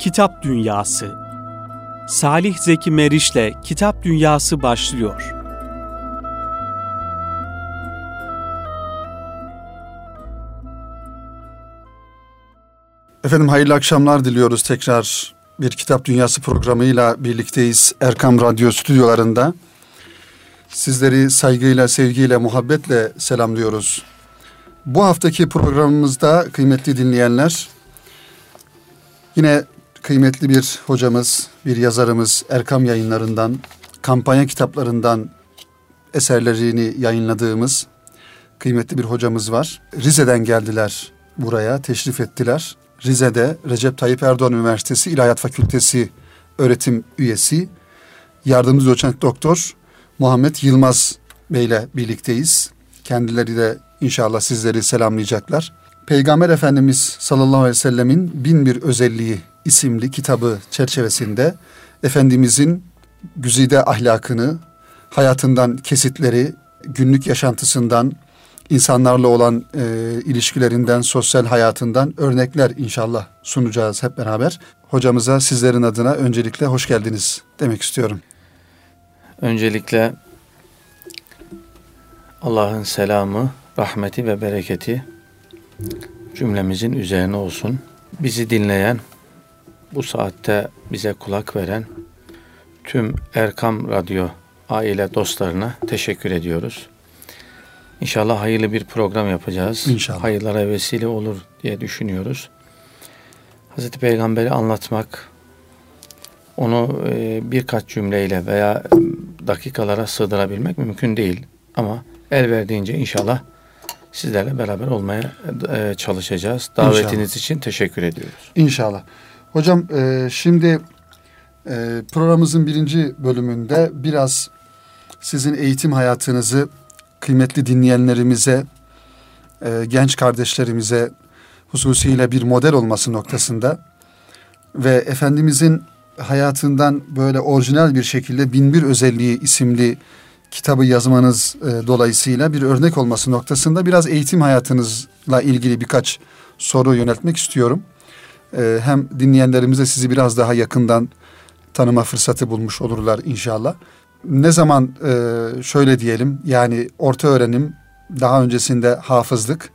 Kitap Dünyası Salih Zeki Meriç'le Kitap Dünyası başlıyor. Efendim hayırlı akşamlar diliyoruz tekrar bir Kitap Dünyası programıyla birlikteyiz Erkam Radyo stüdyolarında. Sizleri saygıyla, sevgiyle, muhabbetle selamlıyoruz. Bu haftaki programımızda kıymetli dinleyenler yine kıymetli bir hocamız, bir yazarımız Erkam yayınlarından, kampanya kitaplarından eserlerini yayınladığımız kıymetli bir hocamız var. Rize'den geldiler buraya, teşrif ettiler. Rize'de Recep Tayyip Erdoğan Üniversitesi İlahiyat Fakültesi öğretim üyesi, yardımcı doçent doktor Muhammed Yılmaz Bey ile birlikteyiz. Kendileri de inşallah sizleri selamlayacaklar. Peygamber Efendimiz sallallahu aleyhi ve sellemin bin bir özelliği isimli kitabı çerçevesinde Efendimizin güzide ahlakını, hayatından kesitleri, günlük yaşantısından, insanlarla olan e, ilişkilerinden, sosyal hayatından örnekler inşallah sunacağız hep beraber. Hocamıza sizlerin adına öncelikle hoş geldiniz demek istiyorum. Öncelikle Allah'ın selamı, rahmeti ve bereketi cümlemizin üzerine olsun. Bizi dinleyen, bu saatte bize kulak veren tüm Erkam Radyo aile dostlarına teşekkür ediyoruz. İnşallah hayırlı bir program yapacağız. İnşallah. Hayırlara vesile olur diye düşünüyoruz. Hazreti Peygamber'i anlatmak, onu e, birkaç cümleyle veya dakikalara sığdırabilmek mümkün değil. Ama el verdiğince inşallah sizlerle beraber olmaya e, çalışacağız. Davetiniz inşallah. için teşekkür ediyoruz. İnşallah. Hocam e, şimdi programımızın birinci bölümünde biraz sizin eğitim hayatınızı kıymetli dinleyenlerimize, e, genç kardeşlerimize hususiyle bir model olması noktasında ve Efendimizin hayatından böyle orijinal bir şekilde Binbir Özelliği isimli kitabı yazmanız e, dolayısıyla bir örnek olması noktasında biraz eğitim hayatınızla ilgili birkaç soru yöneltmek istiyorum. E, hem dinleyenlerimize sizi biraz daha yakından tanıma fırsatı bulmuş olurlar inşallah ne zaman e, şöyle diyelim yani orta öğrenim daha öncesinde hafızlık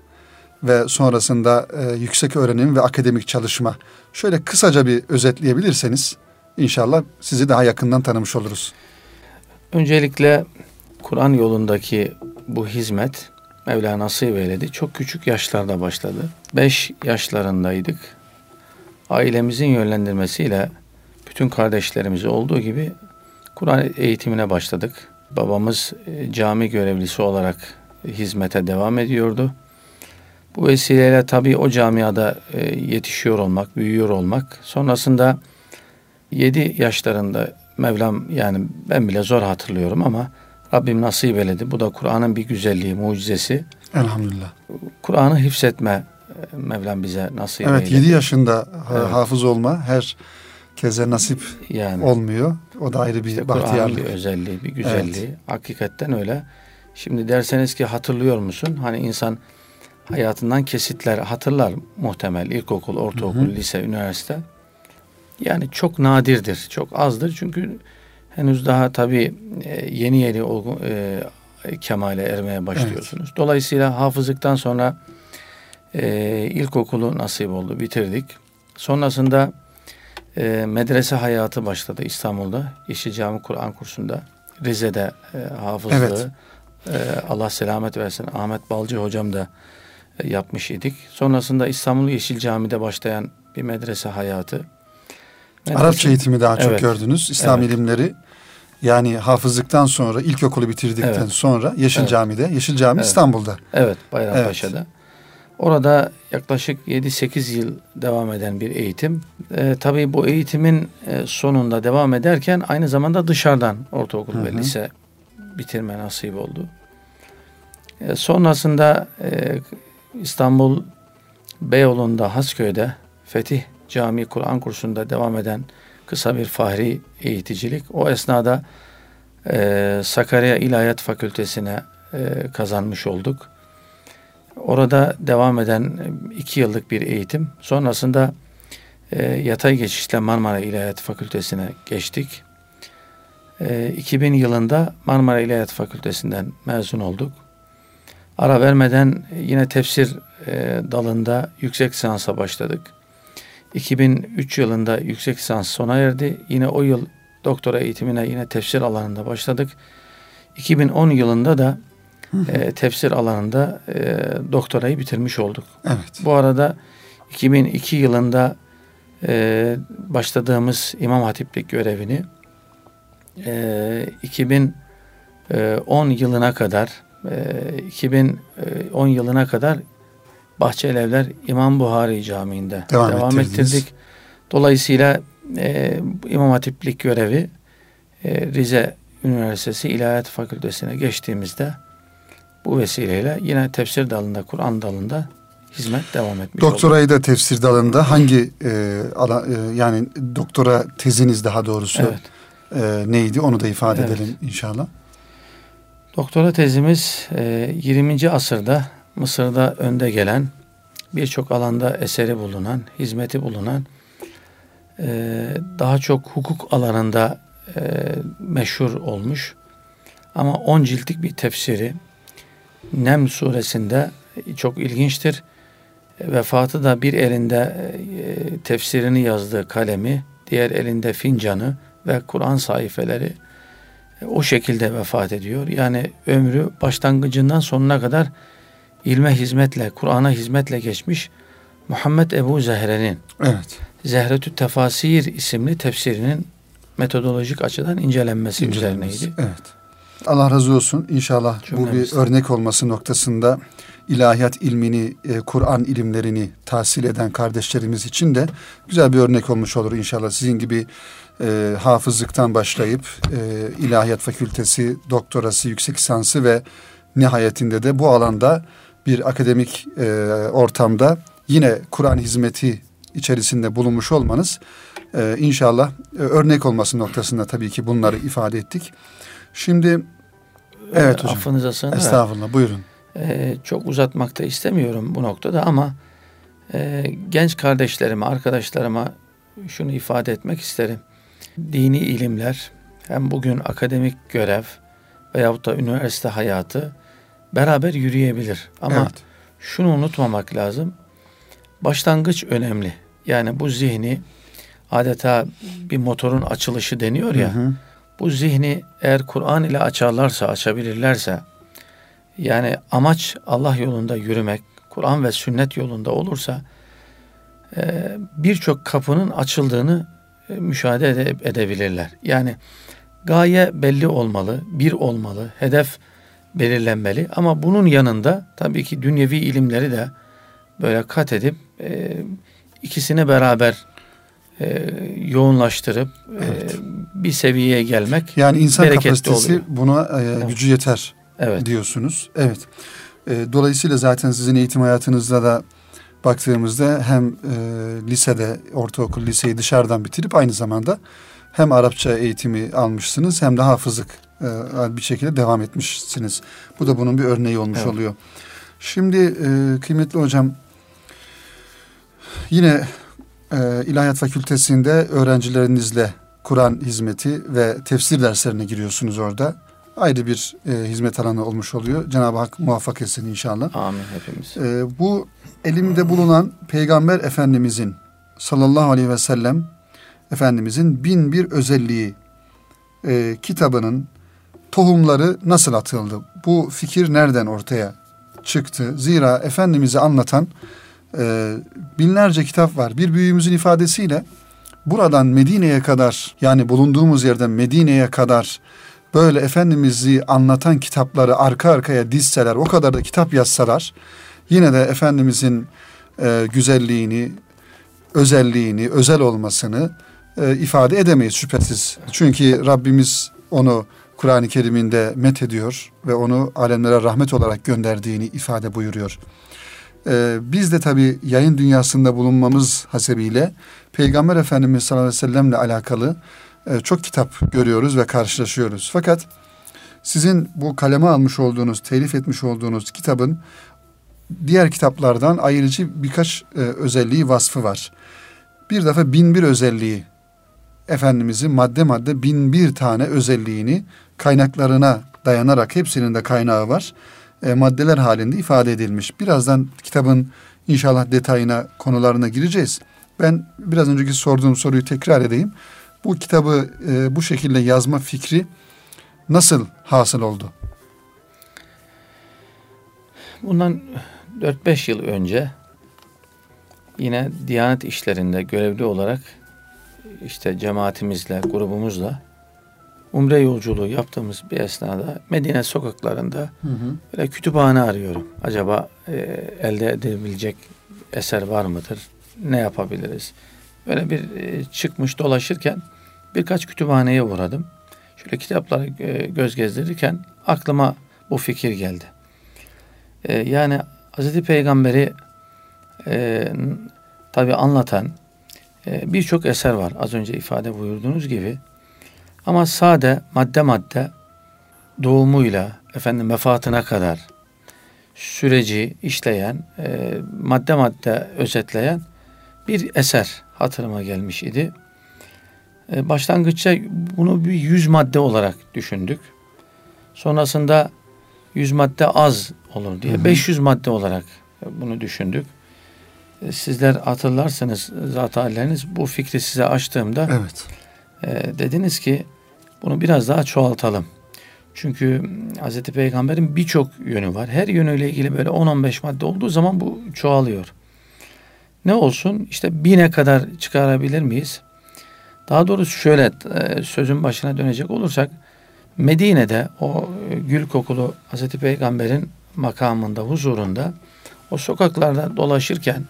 ve sonrasında e, yüksek öğrenim ve akademik çalışma. Şöyle kısaca bir özetleyebilirseniz inşallah sizi daha yakından tanımış oluruz. Öncelikle Kur'an yolundaki bu hizmet Mevla nasip eyledi. Çok küçük yaşlarda başladı. Beş yaşlarındaydık. Ailemizin yönlendirmesiyle bütün kardeşlerimiz olduğu gibi Kur'an eğitimine başladık. Babamız e, cami görevlisi olarak hizmete devam ediyordu. Bu vesileyle tabii o camiada e, yetişiyor olmak, büyüyor olmak. Sonrasında 7 yaşlarında Mevlam yani ben bile zor hatırlıyorum ama Rabbim nasip eyledi. Bu da Kur'an'ın bir güzelliği, mucizesi. Elhamdülillah. Kur'an'ı hifzetme e, Mevlam bize nasip evet, eyledi. Evet 7 yaşında evet. hafız olma her keze nasip yani, olmuyor. O da ayrı bir işte bahtiyarlık. bir özelliği, bir güzelliği. Evet. Hakikaten öyle. Şimdi derseniz ki hatırlıyor musun? Hani insan hayatından kesitler hatırlar muhtemel. İlkokul, ortaokul, hı hı. lise, üniversite. Yani çok nadirdir, çok azdır. Çünkü henüz daha tabii e, yeni yeni olgun, e, kemale ermeye başlıyorsunuz. Evet. Dolayısıyla hafızlıktan sonra e, ilkokulu nasip oldu, bitirdik. Sonrasında e, medrese hayatı başladı İstanbul'da. Yeşil Cami Kur'an kursunda. Rize'de e, hafızlığı. Evet. E, Allah selamet versin. Ahmet Balcı hocam da e, yapmış idik. Sonrasında İstanbul Yeşil Cami'de başlayan bir medrese hayatı. Medrese, Arapça eğitimi daha çok evet, gördünüz. İslam evet. ilimleri yani hafızlıktan sonra ilkokulu bitirdikten evet. sonra Yeşil evet. Cami'de, Yeşil Cami evet. İstanbul'da. Evet, Bayrampaşa'da. Evet. Orada yaklaşık 7-8 yıl devam eden bir eğitim. E, tabii bu eğitimin e, sonunda devam ederken aynı zamanda dışarıdan ortaokul hı hı. ve lise bitirme nasip oldu. E, sonrasında e, İstanbul Beyoğlu'nda Hasköy'de Fetih Camii Kur'an kursunda devam eden kısa bir fahri eğiticilik. O esnada e, Sakarya İlahiyat Fakültesine e, kazanmış olduk. Orada devam eden iki yıllık bir eğitim. Sonrasında e, yatay geçişle Marmara İlahiyat Fakültesine geçtik. E, 2000 yılında Marmara İlahiyat Fakültesinden mezun olduk. Ara vermeden yine tefsir e, dalında yüksek lisansa başladık. 2003 yılında yüksek lisans sona erdi. Yine o yıl doktora eğitimine yine tefsir alanında başladık. 2010 yılında da e, tefsir alanında e, doktorayı bitirmiş olduk. Evet. Bu arada 2002 yılında e, başladığımız İmam Hatiplik görevini e, 2010 yılına kadar e, 2010 yılına kadar Bahçelievler İmam Buhari Camii'nde Devam devam, ettirdik. Dolayısıyla e, İmam Hatiplik görevi e, Rize Üniversitesi İlahiyat Fakültesine geçtiğimizde bu vesileyle yine tefsir dalında, Kur'an dalında hizmet devam etmiş oldu. Doktorayı da tefsir dalında hangi e, ala, e, yani doktora teziniz daha doğrusu Evet. e, neydi onu da ifade Evet. edelim inşallah. Doktora tezimiz e, 20. asırda Mısır'da önde gelen birçok alanda eseri bulunan, hizmeti bulunan e, daha çok hukuk alanında e, meşhur olmuş ama 10 ciltlik bir tefsiri Nem suresinde çok ilginçtir. Vefatı da bir elinde e, tefsirini yazdığı kalemi, diğer elinde fincanı ve Kur'an sayfeleri o şekilde vefat ediyor. Yani ömrü başlangıcından sonuna kadar ilme hizmetle, Kur'an'a hizmetle geçmiş Muhammed Ebu Zehre'nin Evet. Zehretü Tefasir isimli tefsirinin metodolojik açıdan incelenmesi İncelememiz. üzerineydi. Evet. Allah razı olsun. İnşallah bu bir örnek olması noktasında ilahiyat ilmini, e, Kur'an ilimlerini tahsil eden kardeşlerimiz için de güzel bir örnek olmuş olur inşallah. Sizin gibi e, hafızlıktan başlayıp e, ilahiyat fakültesi, doktorası, yüksek lisansı ve nihayetinde de bu alanda bir akademik e, ortamda yine Kur'an hizmeti içerisinde bulunmuş olmanız e, inşallah e, örnek olması noktasında tabii ki bunları ifade ettik. Şimdi Evet hocam. Affınıza sığınarak estağfurullah buyurun. e, çok uzatmak da istemiyorum bu noktada ama e, genç kardeşlerime, arkadaşlarıma şunu ifade etmek isterim. Dini ilimler hem bugün akademik görev veyahut da üniversite hayatı beraber yürüyebilir. Ama evet. şunu unutmamak lazım. Başlangıç önemli. Yani bu zihni adeta bir motorun açılışı deniyor ya. Hı hı. Bu zihni eğer Kur'an ile açarlarsa, açabilirlerse yani amaç Allah yolunda yürümek, Kur'an ve sünnet yolunda olursa e, birçok kapının açıldığını e, müşahede ede- edebilirler. Yani gaye belli olmalı, bir olmalı, hedef belirlenmeli ama bunun yanında tabii ki dünyevi ilimleri de böyle kat edip e, ikisini beraber e, yoğunlaştırıp e, Evet. bir seviyeye gelmek Yani insan kapasitesi oluyor. buna e, gücü yeter Evet. diyorsunuz. Evet. E, dolayısıyla zaten sizin eğitim hayatınızda da baktığımızda hem e, lisede, ortaokul, liseyi dışarıdan bitirip aynı zamanda hem Arapça eğitimi almışsınız hem de hafızlık e, bir şekilde devam etmişsiniz. Bu da bunun bir örneği olmuş Evet. oluyor. Şimdi e, kıymetli hocam yine e, İlahiyat Fakültesinde öğrencilerinizle Kur'an hizmeti ve tefsir derslerine giriyorsunuz orada. Ayrı bir e, hizmet alanı olmuş oluyor. Cenab-ı Hak muvaffak etsin inşallah. Amin hepimiz. E, bu elimde bulunan Peygamber Efendimizin sallallahu aleyhi ve sellem Efendimizin bin bir özelliği e, kitabının tohumları nasıl atıldı? Bu fikir nereden ortaya çıktı? Zira Efendimiz'i anlatan e, binlerce kitap var. Bir büyüğümüzün ifadesiyle buradan Medine'ye kadar yani bulunduğumuz yerden Medine'ye kadar böyle Efendimiz'i anlatan kitapları arka arkaya dizseler o kadar da kitap yazsalar yine de Efendimizin e, güzelliğini, özelliğini, özel olmasını e, ifade edemeyiz şüphesiz. Çünkü Rabbimiz onu Kur'an-ı Kerim'inde met ediyor ve onu alemlere rahmet olarak gönderdiğini ifade buyuruyor. Ee, biz de tabi yayın dünyasında bulunmamız hasebiyle Peygamber Efendimiz sallallahu aleyhi ve sellemle alakalı e, çok kitap görüyoruz ve karşılaşıyoruz. Fakat sizin bu kaleme almış olduğunuz, telif etmiş olduğunuz kitabın diğer kitaplardan ayrıcı birkaç e, özelliği, vasfı var. bir defa bin bir özelliği Efendimizin madde madde bin bir tane özelliğini kaynaklarına dayanarak hepsinin de kaynağı var. E, maddeler halinde ifade edilmiş. Birazdan kitabın inşallah detayına konularına gireceğiz. Ben biraz önceki sorduğum soruyu tekrar edeyim. Bu kitabı e, bu şekilde yazma fikri nasıl hasıl oldu? Bundan 4-5 yıl önce yine Diyanet işlerinde görevli olarak işte cemaatimizle, grubumuzla umre yolculuğu yaptığımız bir esnada Medine sokaklarında hı hı. böyle kütüphane arıyorum. Acaba e, elde edilebilecek eser var mıdır? Ne yapabiliriz? Böyle bir e, çıkmış dolaşırken birkaç kütüphaneye uğradım. Şöyle kitapları e, göz gezdirirken aklıma bu fikir geldi. E, yani Hz. Peygamber'i e, tabi anlatan e, birçok eser var. Az önce ifade buyurduğunuz gibi. Ama sade madde madde doğumuyla efendim vefatına kadar süreci işleyen, e, madde madde özetleyen bir eser hatırıma gelmiş idi. E, başlangıçta bunu bir yüz madde olarak düşündük. Sonrasında yüz madde az olur diye hı hı. 500 madde olarak bunu düşündük. E, sizler hatırlarsınız zat halleriniz bu fikri size açtığımda evet. e, dediniz ki bunu biraz daha çoğaltalım. Çünkü Hz. Peygamber'in birçok yönü var. Her yönüyle ilgili böyle 10-15 madde olduğu zaman bu çoğalıyor. Ne olsun işte bine kadar çıkarabilir miyiz? Daha doğrusu şöyle e, sözün başına dönecek olursak Medine'de o gül kokulu Hz. Peygamber'in makamında, huzurunda o sokaklarda dolaşırken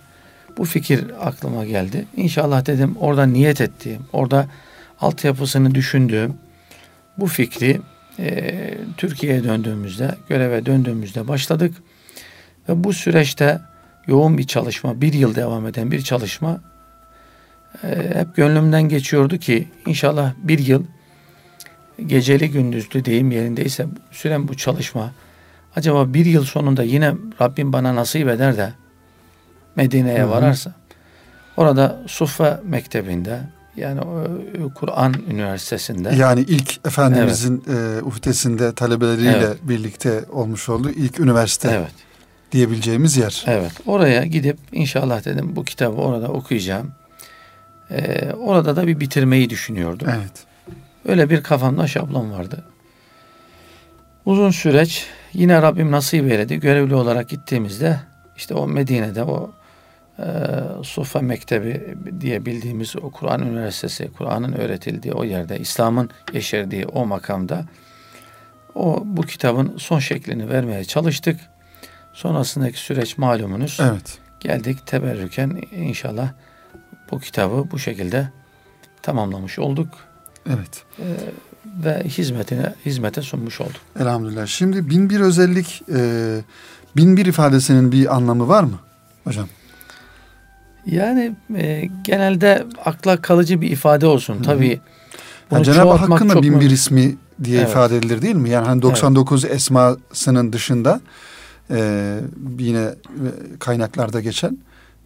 bu fikir aklıma geldi. İnşallah dedim orada niyet ettiğim, orada altyapısını düşündüğüm bu fikri e, Türkiye'ye döndüğümüzde, göreve döndüğümüzde başladık. Ve bu süreçte yoğun bir çalışma, bir yıl devam eden bir çalışma e, hep gönlümden geçiyordu ki inşallah bir yıl geceli gündüzlü deyim yerindeyse süren bu çalışma acaba bir yıl sonunda yine Rabbim bana nasip eder de Medine'ye vararsa orada Suffe Mektebi'nde yani Kur'an Üniversitesi'nde. Yani ilk Efendimizin evet. e, uhdesinde talebeleriyle evet. birlikte olmuş olduğu ilk üniversite evet. diyebileceğimiz yer. Evet. Oraya gidip inşallah dedim bu kitabı orada okuyacağım. Ee, orada da bir bitirmeyi düşünüyordum. Evet. Öyle bir kafamda şablon vardı. Uzun süreç yine Rabbim nasip eyledi. Görevli olarak gittiğimizde işte o Medine'de o e, Sufa Mektebi diye bildiğimiz o Kur'an Üniversitesi, Kur'an'ın öğretildiği o yerde, İslam'ın yeşerdiği o makamda o bu kitabın son şeklini vermeye çalıştık. Sonrasındaki süreç malumunuz. Evet. Geldik teberrüken inşallah bu kitabı bu şekilde tamamlamış olduk. Evet. Ee, ve hizmetine hizmete sunmuş olduk. Elhamdülillah. Şimdi bin bir özellik, e, bin bir ifadesinin bir anlamı var mı hocam? Yani e, genelde akla kalıcı bir ifade olsun. Hı. Tabii yani Cenab-ı Hakk'ın da bin bir ismi diye evet. ifade edilir değil mi? Yani hani 99 evet. esmasının dışında e, yine kaynaklarda geçen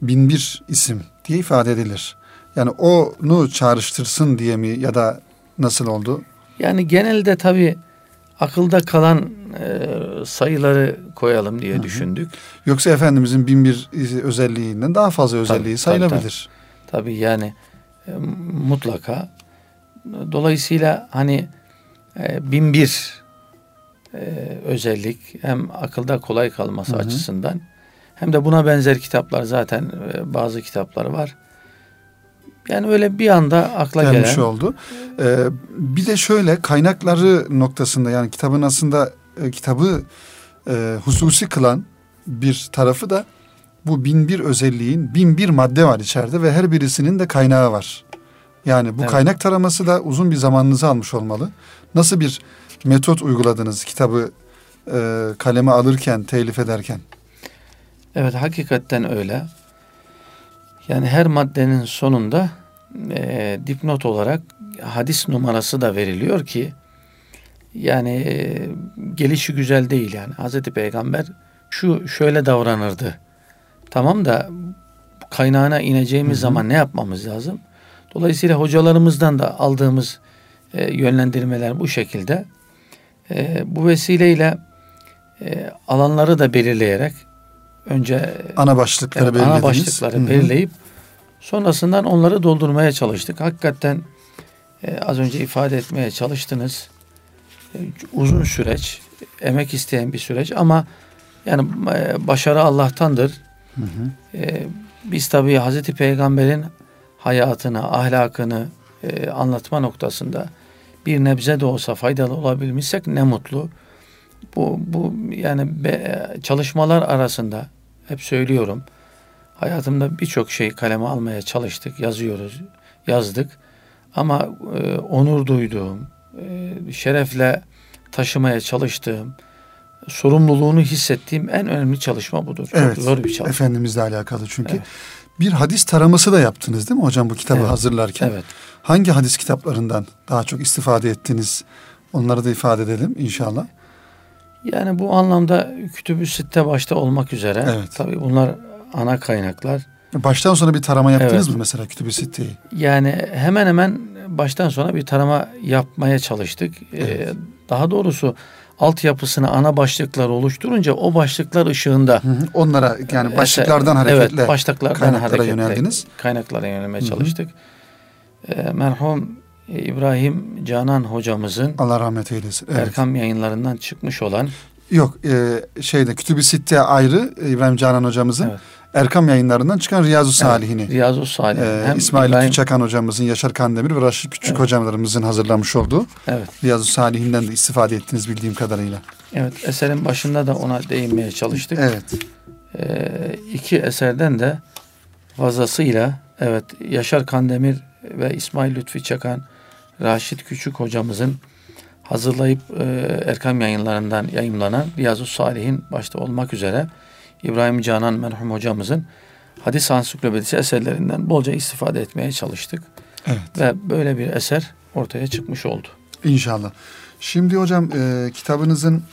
bin bir isim diye ifade edilir. Yani onu çağrıştırsın diye mi ya da nasıl oldu? Yani genelde tabii akılda kalan e, sayıları koyalım diye Hı-hı. düşündük. Yoksa Efendimizin bin bir özelliğinden daha fazla özelliği tabii, sayılabilir. Tabii, tabii yani e, mutlaka. Dolayısıyla hani e, bin bir e, özellik hem akılda kolay kalması Hı-hı. açısından hem de buna benzer kitaplar zaten e, bazı kitapları var. Yani öyle bir anda akla Gelmiş gelen. oldu. Ee, bir de şöyle kaynakları noktasında yani kitabın aslında e, kitabı e, hususi kılan bir tarafı da bu bin bir özelliğin bin bir madde var içeride ve her birisinin de kaynağı var. Yani bu evet. kaynak taraması da uzun bir zamanınızı almış olmalı. Nasıl bir metot uyguladınız kitabı e, kaleme alırken, telif ederken? Evet hakikaten öyle. Yani her maddenin sonunda e, dipnot olarak hadis numarası da veriliyor ki yani e, gelişi güzel değil yani. Hazreti Peygamber şu şöyle davranırdı. Tamam da kaynağına ineceğimiz hı hı. zaman ne yapmamız lazım? Dolayısıyla hocalarımızdan da aldığımız e, yönlendirmeler bu şekilde. E, bu vesileyle e, alanları da belirleyerek önce ana başlıkları evet, ana başlıkları Hı-hı. belirleyip sonrasından onları doldurmaya çalıştık. Hakikaten e, az önce ifade etmeye çalıştınız. E, uzun süreç, emek isteyen bir süreç ama yani e, başarı Allah'tandır. Hı hı. E, biz tabii Hazreti Peygamber'in hayatını, ahlakını e, anlatma noktasında bir nebze de olsa faydalı olabilmişsek ne mutlu. Bu, bu yani be, çalışmalar arasında hep söylüyorum. Hayatımda birçok şey kaleme almaya çalıştık, yazıyoruz, yazdık. Ama e, onur duyduğum, e, şerefle taşımaya çalıştığım, sorumluluğunu hissettiğim en önemli çalışma budur. Çok evet, zor bir çalışma. Efendimizle alakalı çünkü. Evet. Bir hadis taraması da yaptınız değil mi hocam bu kitabı evet. hazırlarken? Evet. Hangi hadis kitaplarından daha çok istifade ettiniz? Onları da ifade edelim inşallah. Yani bu anlamda Kütüb-ü Sitte başta olmak üzere. Evet. Tabii bunlar ana kaynaklar. Baştan sona bir tarama yaptınız evet. mı mesela Kütüb-ü Sitte'yi? Yani hemen hemen baştan sona bir tarama yapmaya çalıştık. Ee, evet. Ee, daha doğrusu altyapısını ana başlıklar oluşturunca o başlıklar ışığında hı hı. onlara yani başlıklardan hareketle evet, başlıklardan kaynaklara hareketle, yöneldiniz. Kaynaklara yönelmeye çalıştık. Hı hı. E, merhum İbrahim Canan hocamızın Allah rahmet eylesin. Evet. Erkam yayınlarından çıkmış olan Yok e, şeyde Kütüb-i Sitte ayrı İbrahim Canan hocamızın evet. Erkam yayınlarından çıkan Riyazu Salihini. Evet, Riyazu Salihin. Ee, Hem İsmail İbrahim... Küçakan hocamızın, Yaşar Kandemir ve Raşit Küçük evet. hocamlarımızın hazırlamış olduğu evet. Riyazu Salihinden de istifade ettiniz bildiğim kadarıyla. Evet, eserin başında da ona değinmeye çalıştık. Evet. Ee, iki eserden de fazlasıyla evet Yaşar Kandemir ve İsmail Lütfi Çakan, Raşit Küçük hocamızın hazırlayıp e, Erkam yayınlarından yayımlanan Riyazu Salihin başta olmak üzere İbrahim Canan merhum hocamızın hadis ansiklopedisi eserlerinden bolca istifade etmeye çalıştık. Evet. Ve böyle bir eser ortaya çıkmış oldu. İnşallah. Şimdi hocam e, kitabınızın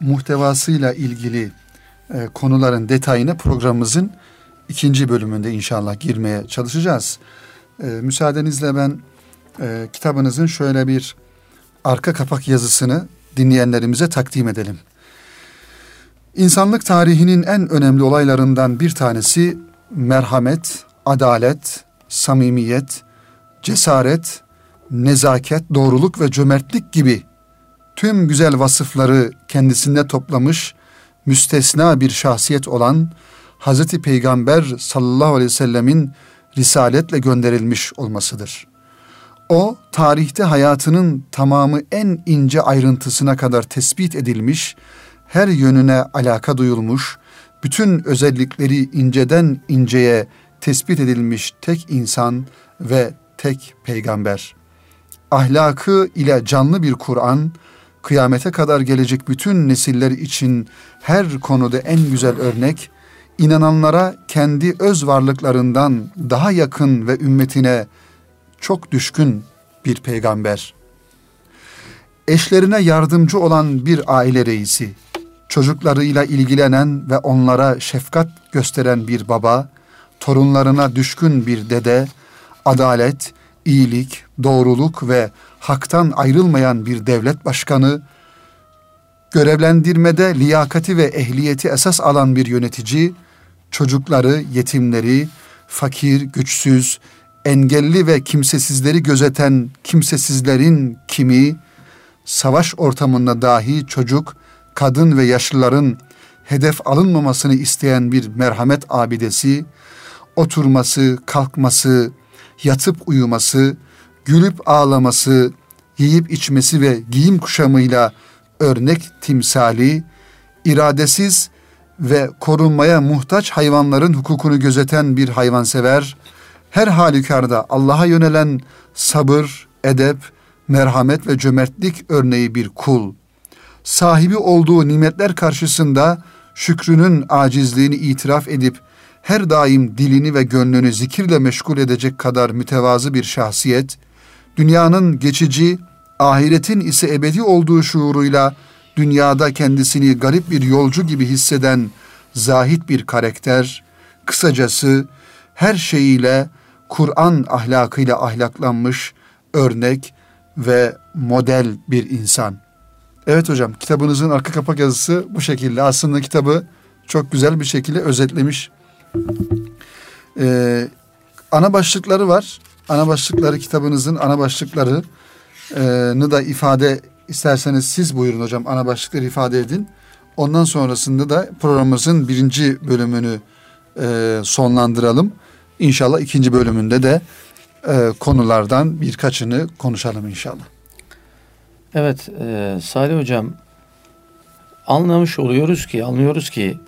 muhtevasıyla ilgili e, konuların detayına programımızın ikinci bölümünde inşallah girmeye çalışacağız. E, müsaadenizle ben e, kitabınızın şöyle bir arka kapak yazısını dinleyenlerimize takdim edelim. İnsanlık tarihinin en önemli olaylarından bir tanesi merhamet, adalet, samimiyet, cesaret, nezaket, doğruluk ve cömertlik gibi tüm güzel vasıfları kendisinde toplamış müstesna bir şahsiyet olan Hazreti Peygamber sallallahu aleyhi ve sellemin risaletle gönderilmiş olmasıdır. O tarihte hayatının tamamı en ince ayrıntısına kadar tespit edilmiş her yönüne alaka duyulmuş, bütün özellikleri inceden inceye tespit edilmiş tek insan ve tek peygamber. Ahlakı ile canlı bir Kur'an, kıyamete kadar gelecek bütün nesiller için her konuda en güzel örnek, inananlara kendi öz varlıklarından daha yakın ve ümmetine çok düşkün bir peygamber. Eşlerine yardımcı olan bir aile reisi, çocuklarıyla ilgilenen ve onlara şefkat gösteren bir baba, torunlarına düşkün bir dede, adalet, iyilik, doğruluk ve haktan ayrılmayan bir devlet başkanı, görevlendirmede liyakati ve ehliyeti esas alan bir yönetici, çocukları, yetimleri, fakir, güçsüz, engelli ve kimsesizleri gözeten kimsesizlerin kimi, savaş ortamında dahi çocuk, kadın ve yaşlıların hedef alınmamasını isteyen bir merhamet abidesi, oturması, kalkması, yatıp uyuması, gülüp ağlaması, yiyip içmesi ve giyim kuşamıyla örnek timsali, iradesiz ve korunmaya muhtaç hayvanların hukukunu gözeten bir hayvansever, her halükarda Allah'a yönelen sabır, edep, merhamet ve cömertlik örneği bir kul.'' Sahibi olduğu nimetler karşısında şükrünün acizliğini itiraf edip her daim dilini ve gönlünü zikirle meşgul edecek kadar mütevazı bir şahsiyet, dünyanın geçici, ahiretin ise ebedi olduğu şuuruyla dünyada kendisini garip bir yolcu gibi hisseden zahit bir karakter, kısacası her şeyiyle Kur'an ahlakıyla ahlaklanmış örnek ve model bir insan. Evet hocam kitabınızın arka kapak yazısı bu şekilde. Aslında kitabı çok güzel bir şekilde özetlemiş. Ee, ana başlıkları var. Ana başlıkları kitabınızın ana başlıklarını da ifade isterseniz siz buyurun hocam ana başlıkları ifade edin. Ondan sonrasında da programımızın birinci bölümünü e, sonlandıralım. İnşallah ikinci bölümünde de e, konulardan birkaçını konuşalım inşallah. Evet e, Salih Hocam anlamış oluyoruz ki anlıyoruz ki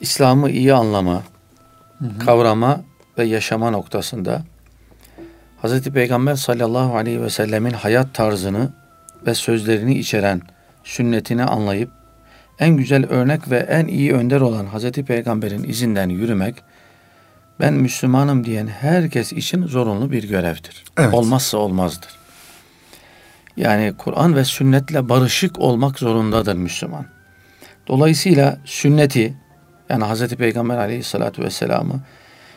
İslam'ı iyi anlama, hı hı. kavrama ve yaşama noktasında Hz. Peygamber sallallahu aleyhi ve sellemin hayat tarzını ve sözlerini içeren sünnetini anlayıp en güzel örnek ve en iyi önder olan Hz. Peygamber'in izinden yürümek ben Müslümanım diyen herkes için zorunlu bir görevdir. Evet. Olmazsa olmazdır. Yani Kur'an ve sünnetle barışık olmak zorundadır Müslüman. Dolayısıyla sünneti yani Hz. Peygamber aleyhissalatü vesselam'ı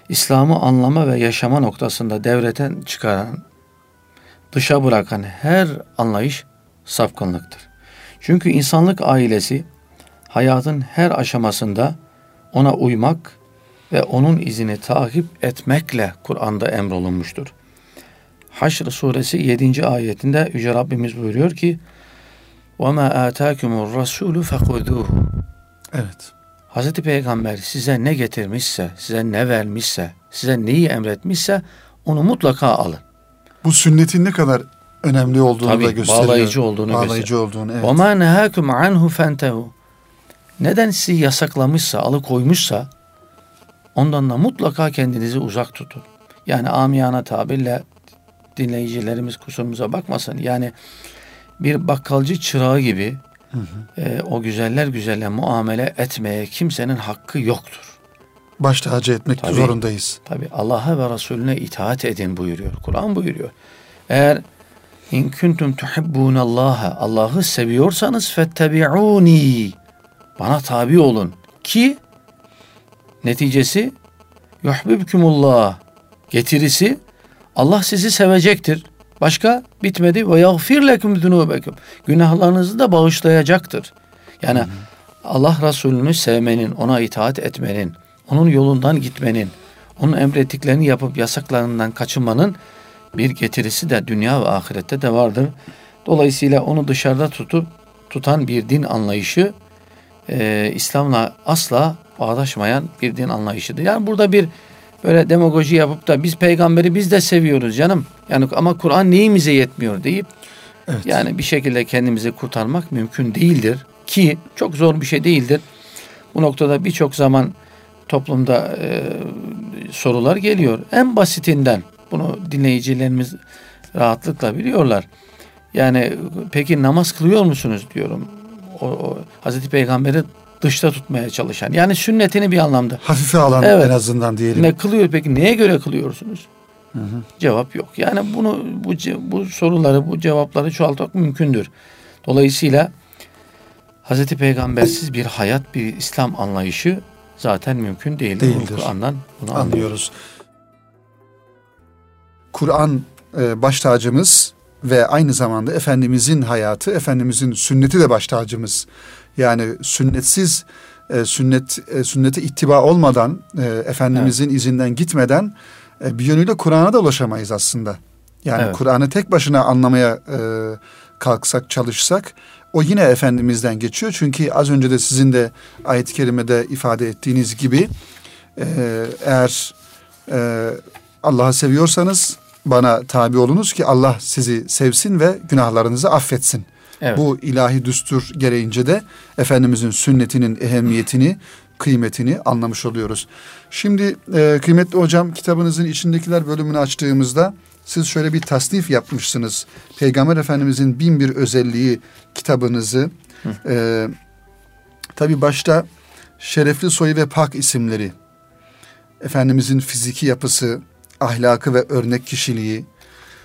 İslam'ı anlama ve yaşama noktasında devreten çıkaran, dışa bırakan her anlayış sapkınlıktır. Çünkü insanlık ailesi hayatın her aşamasında ona uymak ve onun izini takip etmekle Kur'an'da emrolunmuştur. Haşr suresi 7. ayetinde Yüce Rabbimiz buyuruyor ki وَمَا آتَاكُمُ الرَّسُولُ فَخُذُوهُ Evet. Hazreti Peygamber size ne getirmişse, size ne vermişse, size neyi emretmişse onu mutlaka alın. Bu sünnetin ne kadar önemli olduğunu Tabii, da gösteriyor. bağlayıcı olduğunu bağlayıcı gösteriyor. olduğunu, evet. وَمَا نَهَاكُمْ عَنْهُ فَانْتَهُ Neden sizi yasaklamışsa, alıkoymuşsa ondan da mutlaka kendinizi uzak tutun. Yani amiyana tabirle dinleyicilerimiz kusurumuza bakmasın. Yani bir bakkalcı çırağı gibi hı hı. E, o güzeller güzelle muamele etmeye kimsenin hakkı yoktur. Baş tacı etmek tabii, zorundayız. Tabi Allah'a ve Resulüne itaat edin buyuruyor. Kur'an buyuruyor. Eğer in kuntum tuhibbunallaha Allah'ı seviyorsanız fettebi'uni bana tabi olun ki neticesi yuhbibkumullah getirisi Allah sizi sevecektir. Başka bitmedi ve yagfir lekum zunubekum. Günahlarınızı da bağışlayacaktır. Yani hmm. Allah Resulü'nü sevmenin, ona itaat etmenin, onun yolundan gitmenin, onun emrettiklerini yapıp yasaklarından kaçınmanın bir getirisi de dünya ve ahirette de vardır. Dolayısıyla onu dışarıda tutup tutan bir din anlayışı e, İslam'la asla bağdaşmayan bir din anlayışıdır. Yani burada bir böyle demagoji yapıp da biz peygamberi biz de seviyoruz canım. Yani ama Kur'an neyimize yetmiyor deyip evet. yani bir şekilde kendimizi kurtarmak mümkün değildir ki çok zor bir şey değildir. Bu noktada birçok zaman toplumda e, sorular geliyor. En basitinden bunu dinleyicilerimiz rahatlıkla biliyorlar. Yani peki namaz kılıyor musunuz diyorum. O, o Hazreti Peygamber'i dışta tutmaya çalışan. Yani sünnetini bir anlamda. Hafife alan evet. en azından diyelim. Ne kılıyor peki? Neye göre kılıyorsunuz? Hı hı. Cevap yok. Yani bunu bu bu soruları, bu cevapları çoğaltmak mümkündür. Dolayısıyla Hazreti Peygambersiz bir hayat, bir İslam anlayışı zaten mümkün değildir. değildir. Kur'an'dan bunu anlıyoruz. anlıyoruz. Kur'an e, baş tacımız ve aynı zamanda Efendimizin hayatı, Efendimizin sünneti de baş tacımız. Yani sünnetsiz e, sünnet e, sünnete ittiba olmadan e, Efendimizin evet. izinden gitmeden e, bir yönüyle Kur'an'a da ulaşamayız aslında. Yani evet. Kur'an'ı tek başına anlamaya e, kalksak çalışsak o yine Efendimiz'den geçiyor. Çünkü az önce de sizin de ayet-i kerimede ifade ettiğiniz gibi e, eğer e, Allah'ı seviyorsanız bana tabi olunuz ki Allah sizi sevsin ve günahlarınızı affetsin. Evet. Bu ilahi düstur gereğince de Efendimizin sünnetinin ehemmiyetini, kıymetini anlamış oluyoruz. Şimdi e, kıymetli hocam kitabınızın içindekiler bölümünü açtığımızda siz şöyle bir tasnif yapmışsınız. Peygamber Efendimizin bin bir özelliği kitabınızı. E, Tabi başta şerefli soyu ve pak isimleri, Efendimizin fiziki yapısı, ahlakı ve örnek kişiliği,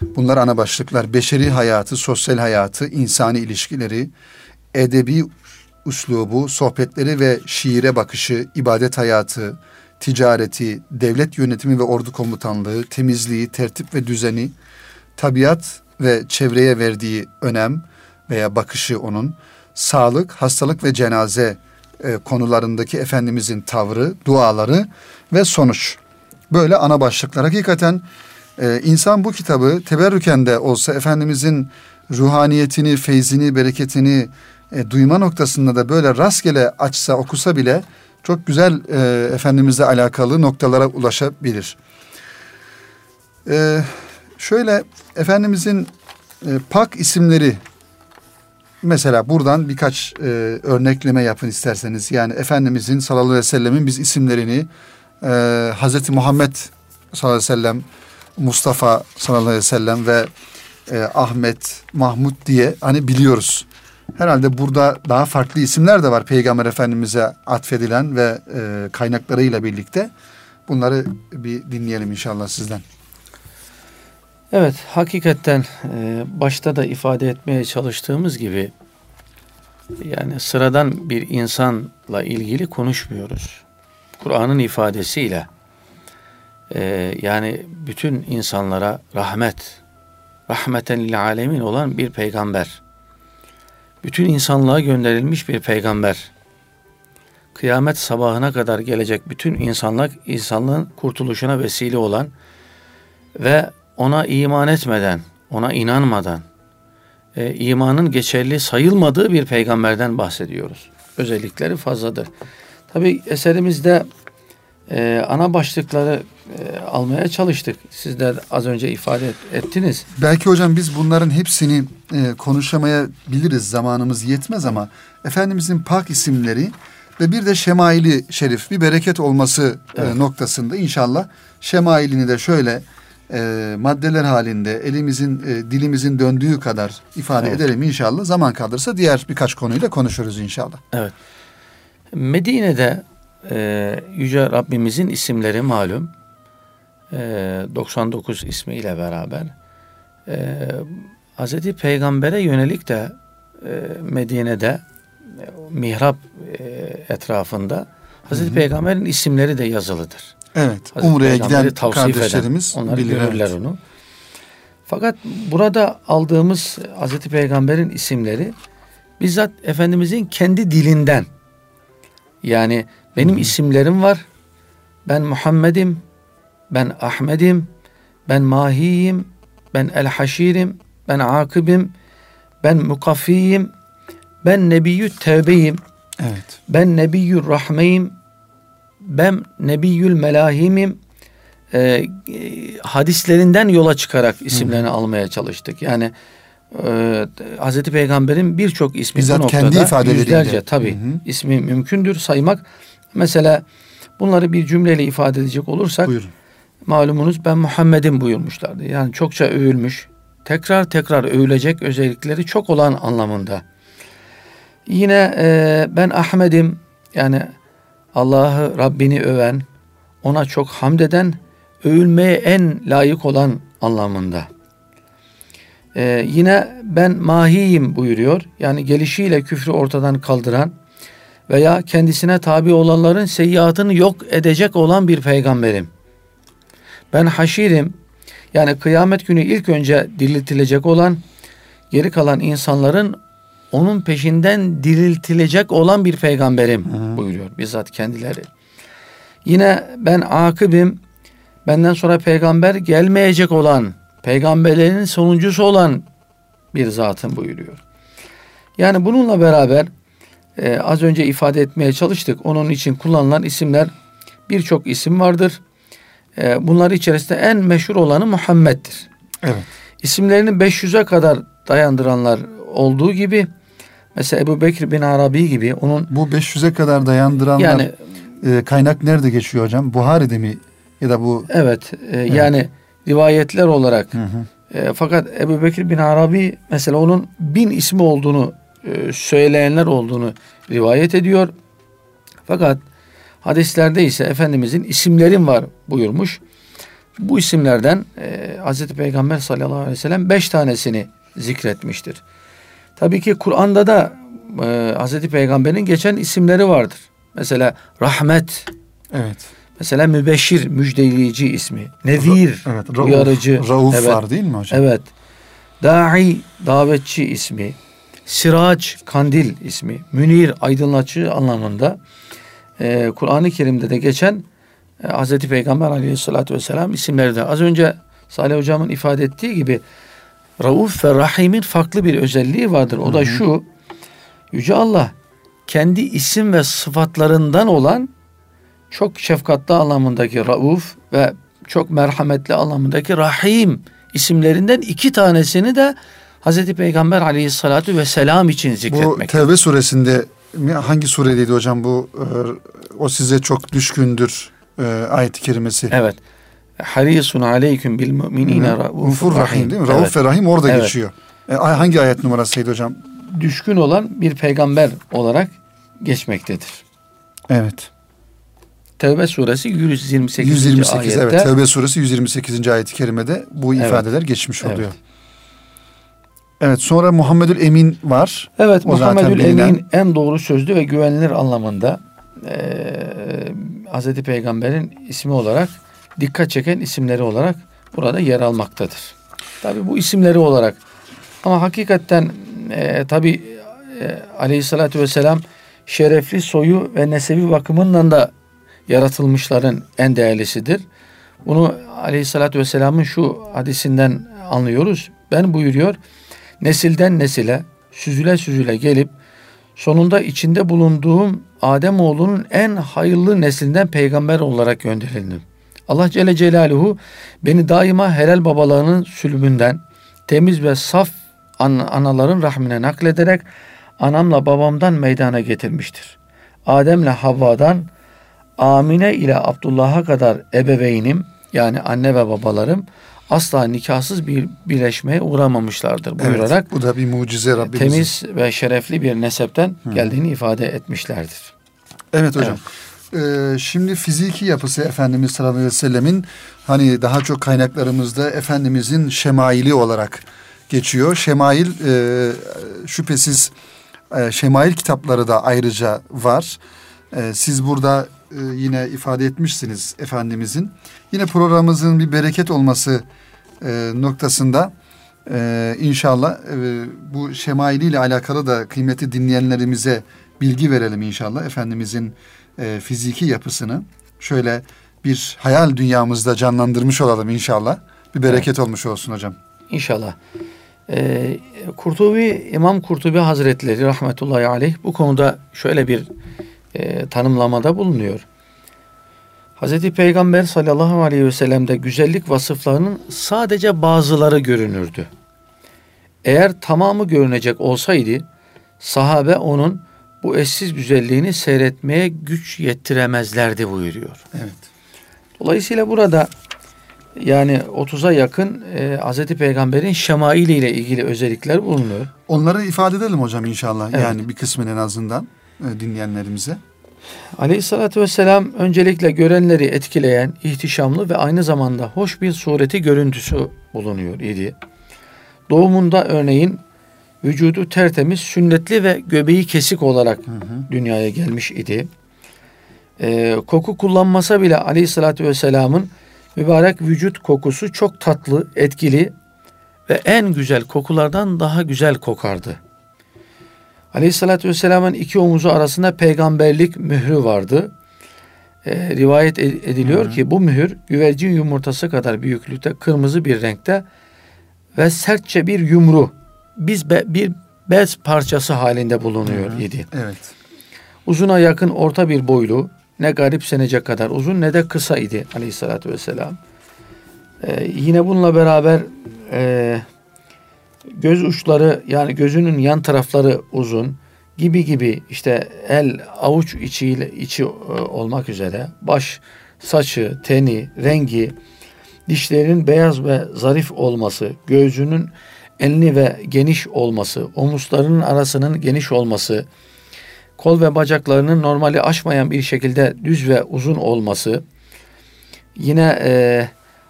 Bunlar ana başlıklar. Beşeri hayatı, sosyal hayatı, insani ilişkileri, edebi üslubu, sohbetleri ve şiire bakışı, ibadet hayatı, ticareti, devlet yönetimi ve ordu komutanlığı, temizliği, tertip ve düzeni, tabiat ve çevreye verdiği önem veya bakışı onun, sağlık, hastalık ve cenaze e, konularındaki Efendimizin tavrı, duaları ve sonuç. Böyle ana başlıklar. Hakikaten e, insan bu kitabı teberrüken de olsa Efendimizin ruhaniyetini, feyzini, bereketini e, duyma noktasında da böyle rastgele açsa, okusa bile çok güzel e, Efendimizle alakalı noktalara ulaşabilir. E, şöyle Efendimizin e, pak isimleri mesela buradan birkaç e, örnekleme yapın isterseniz. Yani Efendimizin sallallahu aleyhi ve sellemin biz isimlerini e, Hazreti Muhammed sallallahu aleyhi ve sellem, Mustafa sallallahu aleyhi ve sellem ve e, Ahmet, Mahmud diye hani biliyoruz. Herhalde burada daha farklı isimler de var Peygamber Efendimiz'e atfedilen ve e, kaynaklarıyla birlikte. Bunları bir dinleyelim inşallah sizden. Evet, hakikaten e, başta da ifade etmeye çalıştığımız gibi yani sıradan bir insanla ilgili konuşmuyoruz. Kur'an'ın ifadesiyle e, yani bütün insanlara rahmet, rahmeten lil alemin olan bir peygamber. Bütün insanlığa gönderilmiş bir peygamber. Kıyamet sabahına kadar gelecek bütün insanlık insanlığın kurtuluşuna vesile olan ve ona iman etmeden, ona inanmadan, e, imanın geçerli sayılmadığı bir peygamberden bahsediyoruz. Özellikleri fazladır. Tabi eserimizde e, ana başlıkları e, almaya çalıştık. Siz de az önce ifade et, ettiniz. Belki hocam biz bunların hepsini e, konuşamayabiliriz. Zamanımız yetmez ama Efendimizin pak isimleri ve bir de şemaili şerif bir bereket olması e, evet. e, noktasında inşallah şemailini de şöyle e, maddeler halinde elimizin e, dilimizin döndüğü kadar ifade evet. edelim inşallah. Zaman kalırsa diğer birkaç konuyla konuşuruz inşallah. Evet. Medine'de e, Yüce Rabbimizin isimleri malum. E, 99 ismiyle beraber. E, Hazreti Peygamber'e yönelik de e, Medine'de e, mihrap e, etrafında Hazreti Hı-hı. Peygamber'in isimleri de yazılıdır. Evet. Hazreti Umre'ye giden kardeşlerimiz eden, onlar bilir, görürler evet. onu. Fakat burada aldığımız Hazreti Peygamber'in isimleri bizzat Efendimizin kendi dilinden yani benim Hı. isimlerim var. Ben Muhammed'im, ben Ahmet'im, ben Mahi'yim, ben El Haşir'im, ben Akib'im, ben Mukaffi'yim, ben Nebiyyü Tevbe'yim, evet. ben Nebiyyü Rahme'yim, ben Nebiyyül Melahim'im e, hadislerinden yola çıkarak isimlerini Hı. almaya çalıştık. Yani e, Hazreti Peygamber'in birçok ismi Bizzat bu noktada kendi ifadeleriyle. yüzlerce tabi ismi mümkündür saymak. Mesela bunları bir cümleyle ifade edecek olursak Buyurun. Malumunuz ben Muhammed'im buyurmuşlardı. Yani çokça övülmüş, tekrar tekrar övülecek özellikleri çok olan anlamında. Yine e, ben Ahmet'im yani Allah'ı Rabbini öven, ona çok hamd eden, övülmeye en layık olan anlamında. Ee, yine ben mahiyim buyuruyor. Yani gelişiyle küfrü ortadan kaldıran veya kendisine tabi olanların seyyiatını yok edecek olan bir peygamberim. Ben haşirim. Yani kıyamet günü ilk önce diriltilecek olan, geri kalan insanların onun peşinden diriltilecek olan bir peygamberim Hı. buyuruyor bizzat kendileri. Yine ben akıbim, benden sonra peygamber gelmeyecek olan, peygamberlerin sonuncusu olan bir zatım buyuruyor. Yani bununla beraber e, az önce ifade etmeye çalıştık. Onun için kullanılan isimler birçok isim vardır. E, bunlar içerisinde en meşhur olanı Muhammed'dir. Evet. İsimlerini 500'e kadar dayandıranlar olduğu gibi mesela Ebu Bekir bin Arabi gibi onun bu 500'e kadar dayandıranlar yani e, kaynak nerede geçiyor hocam? Buhari'de mi ya da bu Evet, e, evet. yani rivayetler olarak hı hı. E, fakat Ebu Bekir bin Arabi mesela onun bin ismi olduğunu e, söyleyenler olduğunu rivayet ediyor. Fakat hadislerde ise Efendimizin isimlerin var buyurmuş. Bu isimlerden e, Hz. Peygamber sallallahu aleyhi ve sellem beş tanesini zikretmiştir. Tabii ki Kur'an'da da e, Hz. Peygamber'in geçen isimleri vardır. Mesela rahmet. Evet. Mesela mübeşşir, müjdeleyici ismi. Nevir, evet, Rauf, uyarıcı. Rauf evet, var değil mi hocam? Evet. Da'i, davetçi ismi. Siraç, kandil ismi. Münir, aydınlatıcı anlamında. Ee, Kur'an-ı Kerim'de de geçen e, Hz. Peygamber aleyhissalatü vesselam isimleri de. Az önce Salih Hocam'ın ifade ettiği gibi Rauf ve Rahim'in farklı bir özelliği vardır. O da şu. Yüce Allah kendi isim ve sıfatlarından olan çok şefkatli anlamındaki Rauf ve çok merhametli anlamındaki Rahim isimlerinden iki tanesini de Hazreti Peygamber aleyhissalatu vesselam için Bu zikretmek. Tevbe suresinde hangi suredeydi hocam bu e, o size çok düşkündür e, ayet-i kerimesi. Evet. Harisun aleyküm bil müminine raufur Rahim değil mi? Rauf Evet. ve Rahim orada Evet. geçiyor. E, ay- hangi ayet numarasıydı hocam? Düşkün olan bir peygamber olarak geçmektedir. Evet. Tevbe suresi 128. 128 ayette. evet. Tevbe suresi 128. ayet-i kerimede bu Evet. ifadeler geçmiş Evet. oluyor. Evet sonra Muhammedül Emin var. Evet O Muhammedül bilinen- Emin en doğru sözlü ve güvenilir anlamında eee Hazreti Peygamber'in ismi olarak dikkat çeken isimleri olarak burada yer almaktadır. Tabi bu isimleri olarak ama hakikaten eee tabi e, aleyhissalatü vesselam şerefli soyu ve nesebi bakımından da yaratılmışların en değerlisidir. Bunu aleyhissalatü vesselamın şu hadisinden anlıyoruz. Ben buyuruyor nesilden nesile süzüle süzüle gelip sonunda içinde bulunduğum Adem oğlunun en hayırlı neslinden peygamber olarak gönderildim. Allah Celle Celaluhu beni daima helal babalarının sülbünden temiz ve saf an- anaların rahmine naklederek anamla babamdan meydana getirmiştir. Adem'le Havva'dan Amine ile Abdullah'a kadar ebeveynim yani anne ve babalarım asla nikahsız bir birleşmeye uğramamışlardır buyurarak Evet, bu da bir mucize Rabbimizin. temiz ve şerefli bir nesepten geldiğini ifade etmişlerdir. Evet hocam. Ee, şimdi fiziki yapısı Efendimiz sallallahu aleyhi ve sellemin hani daha çok kaynaklarımızda Efendimizin şemaili olarak geçiyor. Şemail e, şüphesiz e, şemail kitapları da ayrıca var. E, siz burada e, yine ifade etmişsiniz Efendimizin. Yine programımızın bir bereket olması e, noktasında e, inşallah e, bu şemaili ile alakalı da kıymeti dinleyenlerimize bilgi verelim inşallah. Efendimizin e, fiziki yapısını şöyle bir hayal dünyamızda canlandırmış olalım inşallah. Bir bereket olmuş olsun hocam. İnşallah. Ee, Kurtubi, İmam Kurtubi Hazretleri rahmetullahi aleyh bu konuda şöyle bir e, tanımlamada bulunuyor. Hazreti Peygamber sallallahu aleyhi ve sellem'de güzellik vasıflarının sadece bazıları görünürdü. Eğer tamamı görünecek olsaydı sahabe onun bu eşsiz güzelliğini seyretmeye güç yettiremezlerdi buyuruyor. Evet. Dolayısıyla burada yani 30'a yakın e, Hz. Peygamber'in şemaili ile ilgili özellikler bulunuyor. Onları ifade edelim hocam inşallah. Evet. Yani bir kısmını en azından e, dinleyenlerimize. Aleyhissalatü vesselam öncelikle görenleri etkileyen, ihtişamlı ve aynı zamanda hoş bir sureti görüntüsü bulunuyor idi. Doğumunda örneğin vücudu tertemiz, sünnetli ve göbeği kesik olarak dünyaya gelmiş idi. Ee, koku kullanmasa bile aleyhissalatü vesselamın mübarek vücut kokusu çok tatlı, etkili ve en güzel kokulardan daha güzel kokardı. Aleyhissalatü vesselamın iki omuzu arasında peygamberlik mührü vardı. Ee, rivayet ed- ediliyor ki bu mühür güvercin yumurtası kadar büyüklükte kırmızı bir renkte ve sertçe bir yumru biz be- bir bez parçası halinde bulunuyor idi. Evet. Uzuna yakın orta bir boylu, ne garipsenecek kadar uzun ne de kısa idi aleyhissalatü vesselam. Ee, yine bununla beraber e, göz uçları yani gözünün yan tarafları uzun gibi gibi işte el avuç içiyle içi e, olmak üzere baş, saçı, teni, rengi, dişlerin beyaz ve zarif olması, göğsünün enli ve geniş olması, omuzlarının arasının geniş olması, kol ve bacaklarının normali aşmayan bir şekilde düz ve uzun olması, yine e,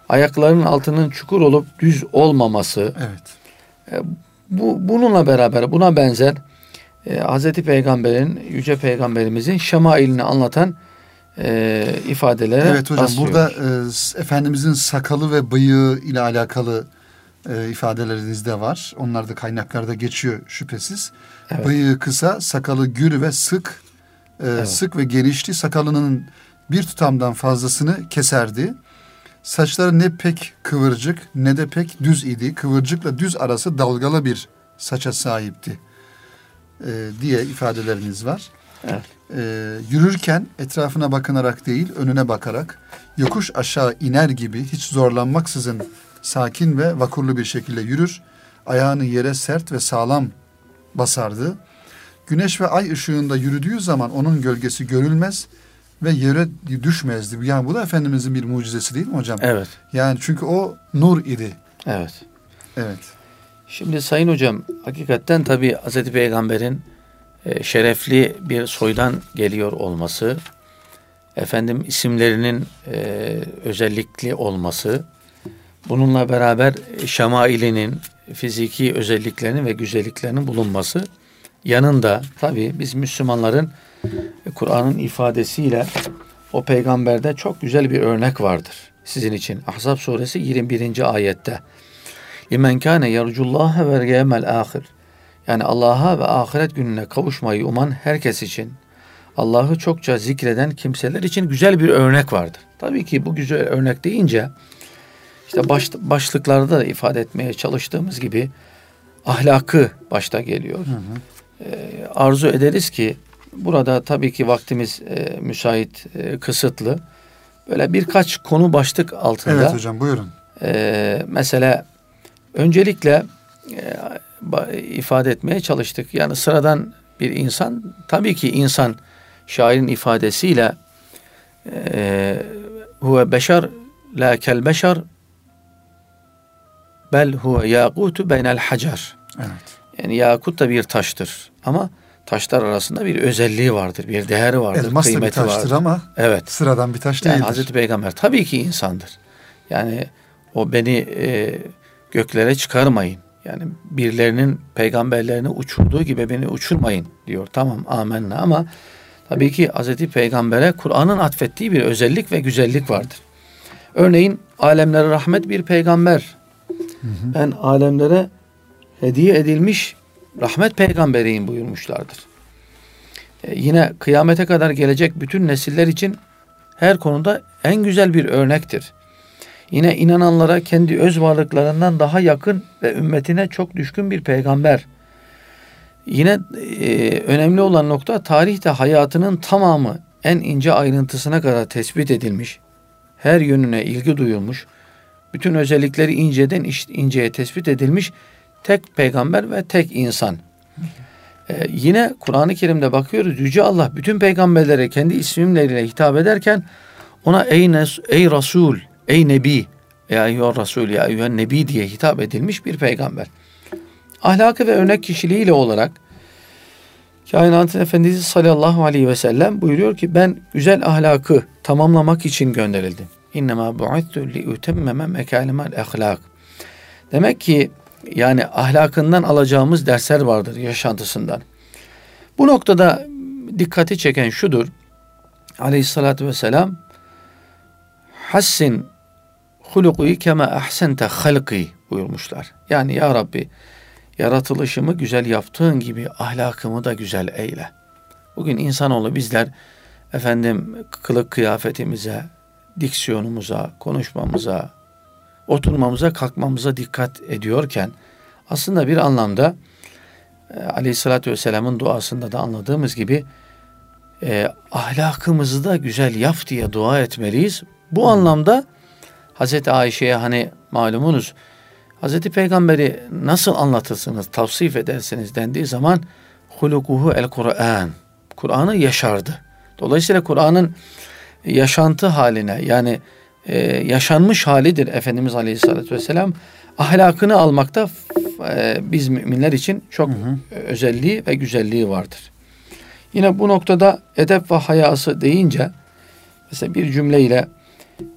ayaklarının altının çukur olup düz olmaması, Evet. Bu bununla beraber buna benzer e, Hz. Peygamber'in, Yüce Peygamberimizin şemailini anlatan e, ifadelere Evet hocam rastlıyoruz. burada e, Efendimizin sakalı ve bıyığı ile alakalı e, ifadeleriniz de var. Onlar da kaynaklarda geçiyor şüphesiz. Evet. Bıyığı kısa, sakalı gür ve sık, e, Evet. sık ve genişti. Sakalının bir tutamdan fazlasını keserdi. Saçları ne pek kıvırcık ne de pek düz idi. Kıvırcıkla düz arası dalgalı bir saça sahipti e, diye ifadeleriniz var. Evet. E, yürürken etrafına bakınarak değil önüne bakarak yokuş aşağı iner gibi hiç zorlanmaksızın sakin ve vakurlu bir şekilde yürür. Ayağını yere sert ve sağlam basardı. Güneş ve ay ışığında yürüdüğü zaman onun gölgesi görülmez ve yere düşmezdi. Yani bu da Efendimizin bir mucizesi değil mi hocam? Evet. Yani çünkü o nur idi. Evet. Evet. Şimdi Sayın Hocam hakikaten tabi Hz. Peygamber'in e, şerefli bir soydan geliyor olması, efendim isimlerinin e, özellikli olması, bununla beraber şemailinin, fiziki özelliklerinin ve güzelliklerinin bulunması yanında tabi biz Müslümanların Kur'an'ın ifadesiyle o peygamberde çok güzel bir örnek vardır sizin için. Ahzab suresi 21. ayette. Limen kâne yercullâhe ve yevmel âhir. Yani Allah'a ve ahiret gününe kavuşmayı uman herkes için Allah'ı çokça zikreden kimseler için güzel bir örnek vardır. Tabii ki bu güzel örnek deyince işte baş, başlıklarda da ifade etmeye çalıştığımız gibi ahlakı başta geliyor. Ee, arzu ederiz ki burada tabii ki vaktimiz e, müsait, e, kısıtlı. Böyle birkaç konu başlık altında Evet hocam buyurun. ee, mesela öncelikle e, ifade etmeye çalıştık. Yani sıradan bir insan tabii ki insan şairin ifadesiyle e, huve beşer la kel beşer bel huve yakutu beynel hacer. Evet. Yani yakut da bir taştır ama taşlar arasında bir özelliği vardır, bir değeri vardır, Elmas da bir kıymeti taştır vardır. ama Evet. sıradan bir taş Yani değildir. Hazreti Peygamber tabii ki insandır. Yani o beni e, göklere çıkarmayın. Yani birilerinin peygamberlerini uçurduğu gibi beni uçurmayın diyor. Tamam amenna ama tabii ki Hazreti Peygamber'e Kur'an'ın atfettiği bir özellik ve güzellik vardır. Örneğin alemlere rahmet bir peygamber. Ben alemlere hediye edilmiş rahmet peygamberiyim buyurmuşlardır. E, yine kıyamete kadar gelecek bütün nesiller için her konuda en güzel bir örnektir. Yine inananlara kendi öz varlıklarından daha yakın ve ümmetine çok düşkün bir peygamber. Yine e, önemli olan nokta tarihte hayatının tamamı en ince ayrıntısına kadar tespit edilmiş. Her yönüne ilgi duyulmuş. Bütün özellikleri inceden inceye tespit edilmiş tek peygamber ve tek insan. Ee, yine Kur'an-ı Kerim'de bakıyoruz Yüce Allah bütün peygamberlere kendi isimleriyle hitap ederken ona ey, nes, ey Resul, ey Nebi, ya eyyühen Resul, ya eyyühen Nebi diye hitap edilmiş bir peygamber. Ahlakı ve örnek kişiliğiyle olarak Kainatın Efendisi sallallahu aleyhi ve sellem buyuruyor ki ben güzel ahlakı tamamlamak için gönderildim. İnnemâ bu'ittu li utemmeme mekâlimel ahlak. Demek ki yani ahlakından alacağımız dersler vardır yaşantısından. Bu noktada dikkati çeken şudur. Aleyhissalatü vesselam Hassin hulukuyu kema ahsente halki buyurmuşlar. Yani ya Rabbi yaratılışımı güzel yaptığın gibi ahlakımı da güzel eyle. Bugün insanoğlu bizler efendim kılık kıyafetimize, diksiyonumuza, konuşmamıza, oturmamıza, kalkmamıza dikkat ediyorken aslında bir anlamda e, Aleyhisselatü Vesselam'ın duasında da anladığımız gibi e, ahlakımızı da güzel yap diye dua etmeliyiz. Bu anlamda Hazreti Ayşe'ye hani malumunuz Hazreti Peygamber'i nasıl anlatırsınız, tavsif edersiniz dendiği zaman hulukuhu el Kur'an. Kur'an'ı yaşardı. Dolayısıyla Kur'an'ın yaşantı haline yani e, yaşanmış halidir Efendimiz Aleyhisselatü Vesselam. Ahlakını almakta e, biz müminler için çok özelliği ve güzelliği vardır. Yine bu noktada edep ve hayası deyince mesela bir cümleyle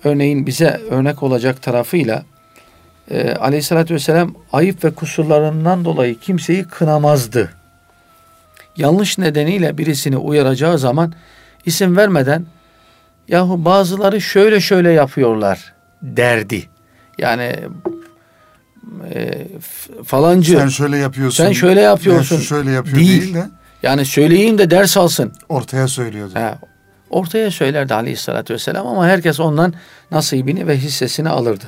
örneğin bize örnek olacak tarafıyla e, Aleyhisselatü Vesselam ayıp ve kusurlarından dolayı kimseyi kınamazdı. Yanlış nedeniyle birisini uyaracağı zaman isim vermeden Yahu bazıları şöyle şöyle yapıyorlar derdi. Yani e, falancı sen şöyle yapıyorsun. Sen şöyle yapıyorsun. Ben şöyle yapıyor değil. değil de. Yani söyleyeyim de ders alsın. Ortaya söylüyordu. Ha, ortaya söylerdi aleyhissalatü vesselam ama herkes ondan nasibini ve hissesini alırdı.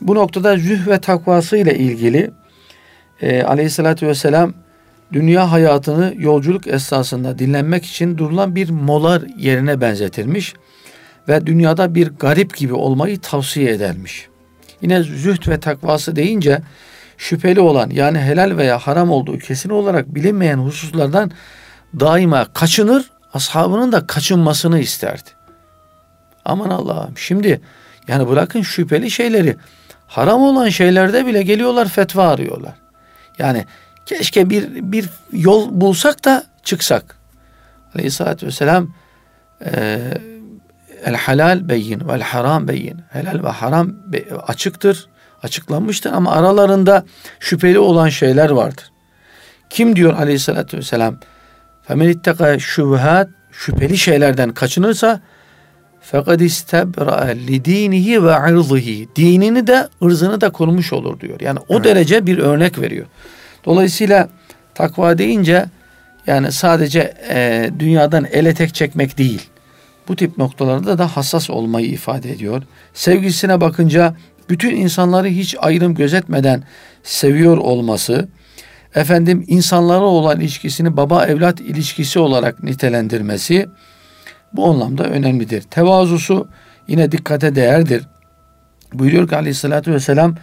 Bu noktada züh ve takvası ile ilgili e, aleyhissalatü vesselam dünya hayatını yolculuk esnasında dinlenmek için durulan bir molar yerine benzetirmiş ve dünyada bir garip gibi olmayı tavsiye edermiş. Yine zühd ve takvası deyince şüpheli olan yani helal veya haram olduğu kesin olarak bilinmeyen hususlardan daima kaçınır, ashabının da kaçınmasını isterdi. Aman Allah'ım şimdi yani bırakın şüpheli şeyleri haram olan şeylerde bile geliyorlar fetva arıyorlar. Yani keşke bir, bir yol bulsak da çıksak. Aleyhissalatü vesselam e, el halal beyin vel haram beyin. Helal ve haram açıktır, açıklanmıştır ama aralarında şüpheli olan şeyler vardır. Kim diyor aleyhissalatü vesselam? Femen itteka şubuhat şüpheli şeylerden kaçınırsa fakat istebra'a li dinihi ve irzihi. Dinini de ırzını da korumuş olur diyor. Yani o evet. derece bir örnek veriyor. Dolayısıyla takva deyince yani sadece e, dünyadan ele tek çekmek değil. Bu tip noktalarda da hassas olmayı ifade ediyor. Sevgisine bakınca bütün insanları hiç ayrım gözetmeden seviyor olması, efendim insanlara olan ilişkisini baba evlat ilişkisi olarak nitelendirmesi bu anlamda önemlidir. Tevazusu yine dikkate değerdir. Buyuruyor ki aleyhissalatü vesselam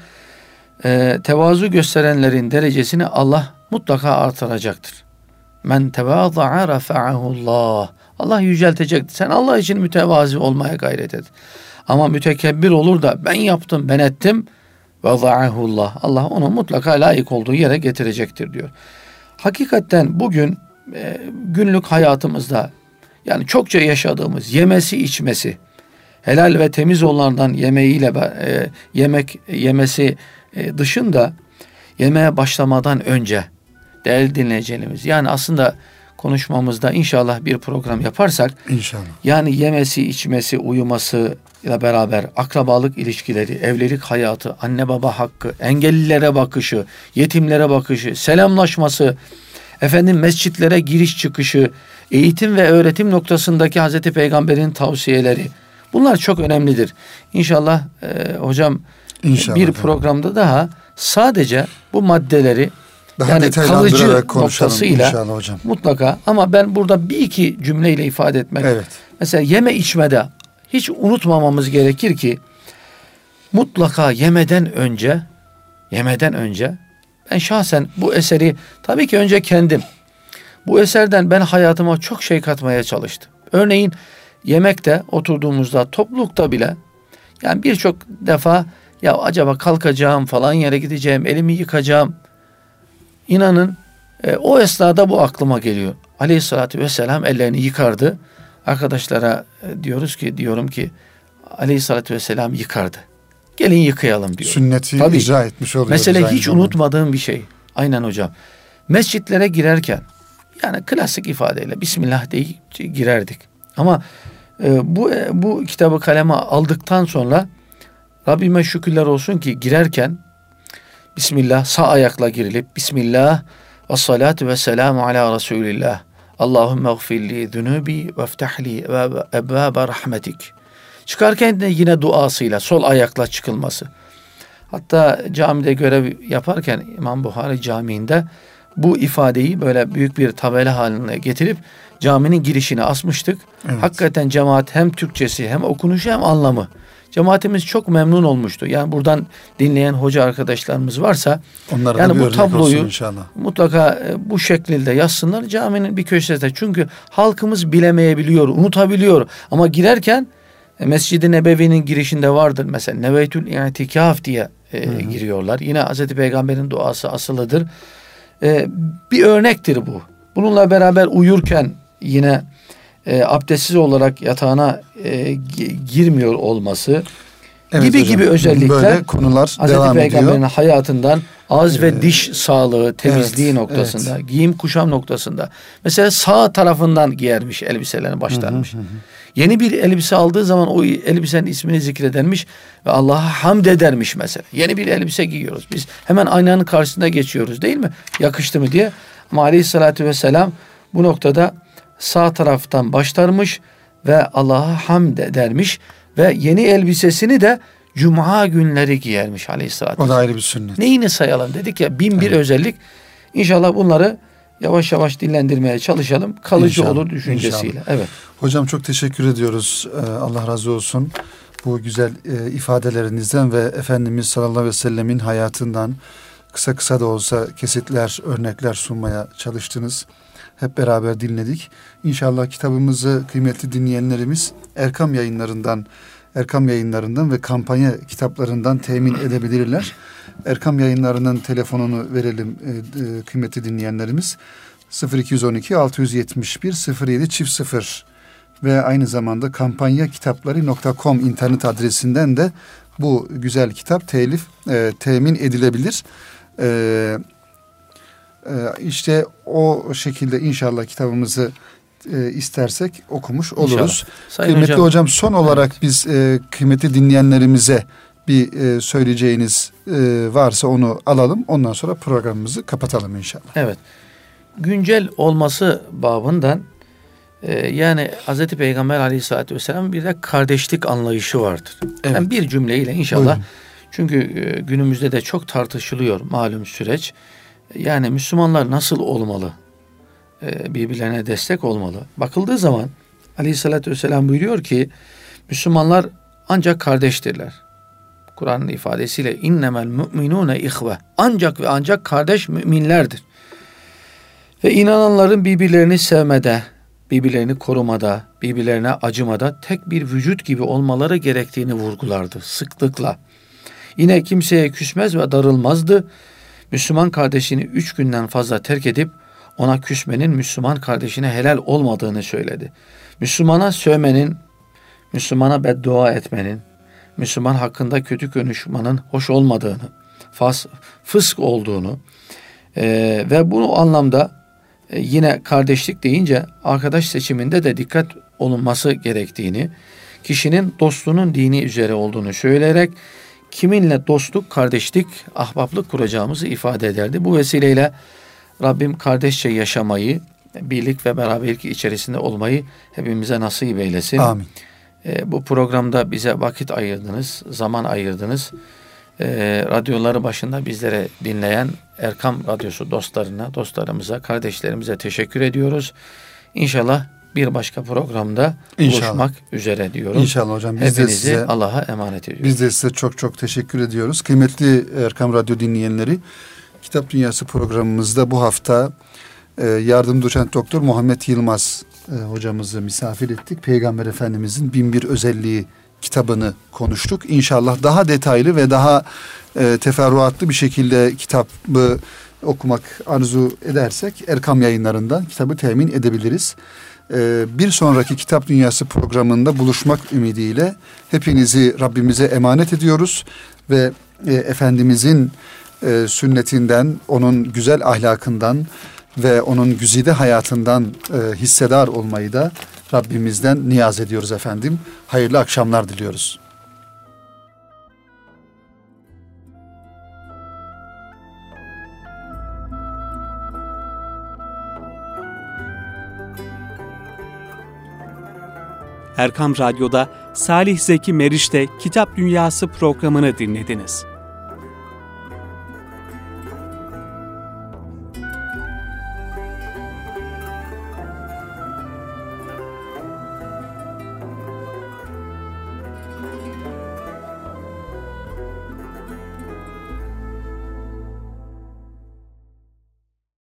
e, tevazu gösterenlerin derecesini Allah mutlaka artıracaktır. Men tevaza'a rafa'ahullah. Allah yüceltecektir. Sen Allah için mütevazi olmaya gayret et. Ama mütekebbir olur da ben yaptım, ben ettim. Veza'ahullah. Allah onu mutlaka layık olduğu yere getirecektir diyor. Hakikaten bugün e, günlük hayatımızda yani çokça yaşadığımız yemesi içmesi helal ve temiz olanlardan yemeğiyle e, yemek yemesi dışında yemeğe başlamadan önce değerli dinleyicilerimiz yani aslında konuşmamızda inşallah bir program yaparsak inşallah yani yemesi içmesi uyuması ile beraber akrabalık ilişkileri, evlilik hayatı, anne baba hakkı, engellilere bakışı, yetimlere bakışı, selamlaşması, efendim mescitlere giriş çıkışı, eğitim ve öğretim noktasındaki Hazreti Peygamber'in tavsiyeleri bunlar çok önemlidir. İnşallah e, hocam İnşallah, bir programda daha sadece bu maddeleri daha yani kalıcı noktasıyla inşallah hocam. mutlaka ama ben burada bir iki cümleyle ifade etmek. Evet. Mesela yeme içmede hiç unutmamamız gerekir ki mutlaka yemeden önce yemeden önce ben şahsen bu eseri tabii ki önce kendim bu eserden ben hayatıma çok şey katmaya çalıştım. Örneğin yemekte oturduğumuzda toplulukta bile yani birçok defa ya acaba kalkacağım falan yere gideceğim elimi yıkacağım. İnanın e, o esnada bu aklıma geliyor. Aleyhissalatü vesselam ellerini yıkardı. Arkadaşlara e, diyoruz ki diyorum ki Aleyhissalatü vesselam yıkardı. Gelin yıkayalım diyor. Sünneti Tabii, icra etmiş oluyoruz. Mesela hiç zamanda. unutmadığım bir şey. Aynen hocam. Mescitlere girerken yani klasik ifadeyle Bismillah diye girerdik. Ama e, bu e, bu kitabı kaleme aldıktan sonra Rabbime şükürler olsun ki girerken Bismillah sağ ayakla girilip Bismillah ve salatu ve selamu ala Resulillah. Allahümme gfirli zunubi ve ftahli ebvabe rahmetik. Çıkarken de yine duasıyla sol ayakla çıkılması. Hatta camide görev yaparken İmam Buhari Camii'nde bu ifadeyi böyle büyük bir tabela haline getirip caminin girişine asmıştık. Evet. Hakikaten cemaat hem Türkçesi hem okunuşu hem anlamı. Cemaatimiz çok memnun olmuştu. Yani buradan dinleyen hoca arkadaşlarımız varsa Onlara yani bu tabloyu inşallah. mutlaka e, bu şekilde yazsınlar caminin bir köşesinde. Çünkü halkımız bilemeyebiliyor, unutabiliyor ama girerken e, Mescid-i Nebevi'nin girişinde vardır mesela Neveytül İtikaf diye e, giriyorlar. Yine Hazreti Peygamber'in duası asılıdır. E, bir örnektir bu. Bununla beraber uyurken yine e, abdestsiz olarak yatağına e, girmiyor olması evet gibi hocam, gibi özellikler böyle konular Hazreti devam Peygamber'in ediyor. hayatından ağız ee, ve diş sağlığı, temizliği evet, noktasında, evet. giyim kuşam noktasında. Mesela sağ tarafından giyermiş elbiselerini başlarmış. Hı hı hı. Yeni bir elbise aldığı zaman o elbisenin ismini zikredermiş ve Allah'a hamd edermiş mesela. Yeni bir elbise giyiyoruz. Biz hemen aynanın karşısında geçiyoruz değil mi? Yakıştı mı diye. Ama aleyhissalatü vesselam bu noktada sağ taraftan başlarmış ve Allah'a hamd edermiş ve yeni elbisesini de Cuma günleri giyermiş aleyhissalatü O da ayrı bir sünnet. Neyini sayalım dedik ya bin bir evet. özellik. İnşallah bunları yavaş yavaş dillendirmeye çalışalım. Kalıcı İnşallah. olur düşüncesiyle. İnşallah. Evet. Hocam çok teşekkür ediyoruz. Ee, Allah razı olsun. Bu güzel e, ifadelerinizden ve Efendimiz sallallahu aleyhi ve sellemin hayatından kısa kısa da olsa kesitler, örnekler sunmaya çalıştınız. Hep beraber dinledik. İnşallah kitabımızı kıymetli dinleyenlerimiz Erkam yayınlarından Erkam yayınlarından ve kampanya kitaplarından temin edebilirler. Erkam yayınlarının telefonunu verelim e, e, kıymetli dinleyenlerimiz. 0212 671 07 çift 0 ve aynı zamanda kampanya kitapları.com internet adresinden de bu güzel kitap telif e, temin edilebilir. E, işte o şekilde inşallah kitabımızı e, istersek okumuş oluruz. Kıymetli hocam, hocam son olarak evet. biz e, kıymetli dinleyenlerimize bir e, söyleyeceğiniz e, varsa onu alalım. Ondan sonra programımızı kapatalım inşallah. Evet. Güncel olması babından e, yani Hz. Peygamber aleyhissalatü vesselam bir de kardeşlik anlayışı vardır. Evet. Yani bir cümleyle inşallah. Buyurun. Çünkü e, günümüzde de çok tartışılıyor malum süreç. Yani Müslümanlar nasıl olmalı? E, birbirlerine destek olmalı. Bakıldığı zaman aleyhissalatü vesselam buyuruyor ki Müslümanlar ancak kardeştirler. Kur'an'ın ifadesiyle innemel mu'minune ihve. Ancak ve ancak kardeş müminlerdir. Ve inananların birbirlerini sevmede, birbirlerini korumada, birbirlerine acımada tek bir vücut gibi olmaları gerektiğini vurgulardı sıklıkla. Yine kimseye küsmez ve darılmazdı. Müslüman kardeşini üç günden fazla terk edip ona küsmenin Müslüman kardeşine helal olmadığını söyledi. Müslümana sövmenin, Müslümana beddua etmenin, Müslüman hakkında kötü konuşmanın hoş olmadığını, fas, fısk olduğunu e, ve bu anlamda e, yine kardeşlik deyince arkadaş seçiminde de dikkat olunması gerektiğini, kişinin dostluğunun dini üzere olduğunu söyleyerek kiminle dostluk, kardeşlik, ahbaplık kuracağımızı ifade ederdi. Bu vesileyle Rabbim kardeşçe yaşamayı, birlik ve beraberlik içerisinde olmayı hepimize nasip eylesin. Amin. E, bu programda bize vakit ayırdınız, zaman ayırdınız. E, radyoları başında bizlere dinleyen Erkam Radyosu dostlarına, dostlarımıza, kardeşlerimize teşekkür ediyoruz. İnşallah bir başka programda İnşallah. buluşmak üzere diyorum. İnşallah hocam. Biz Hepinizi de size Allah'a emanet ediyoruz. Biz de size çok çok teşekkür ediyoruz. Kıymetli Erkam Radyo dinleyenleri, Kitap Dünyası programımızda bu hafta e, yardım doçent doktor Muhammed Yılmaz e, hocamızı misafir ettik. Peygamber Efendimizin bin bir özelliği kitabını konuştuk. İnşallah daha detaylı ve daha e, teferruatlı bir şekilde kitabı okumak arzu edersek Erkam yayınlarından kitabı temin edebiliriz. E, bir sonraki Kitap Dünyası programında buluşmak ümidiyle hepinizi Rabbimize emanet ediyoruz ve e, Efendimizin e, sünnetinden, onun güzel ahlakından ve onun güzide hayatından e, hissedar olmayı da Rabbimizden niyaz ediyoruz efendim. Hayırlı akşamlar diliyoruz. Erkam Radyo'da Salih Zeki Meriç'te Kitap Dünyası programını dinlediniz.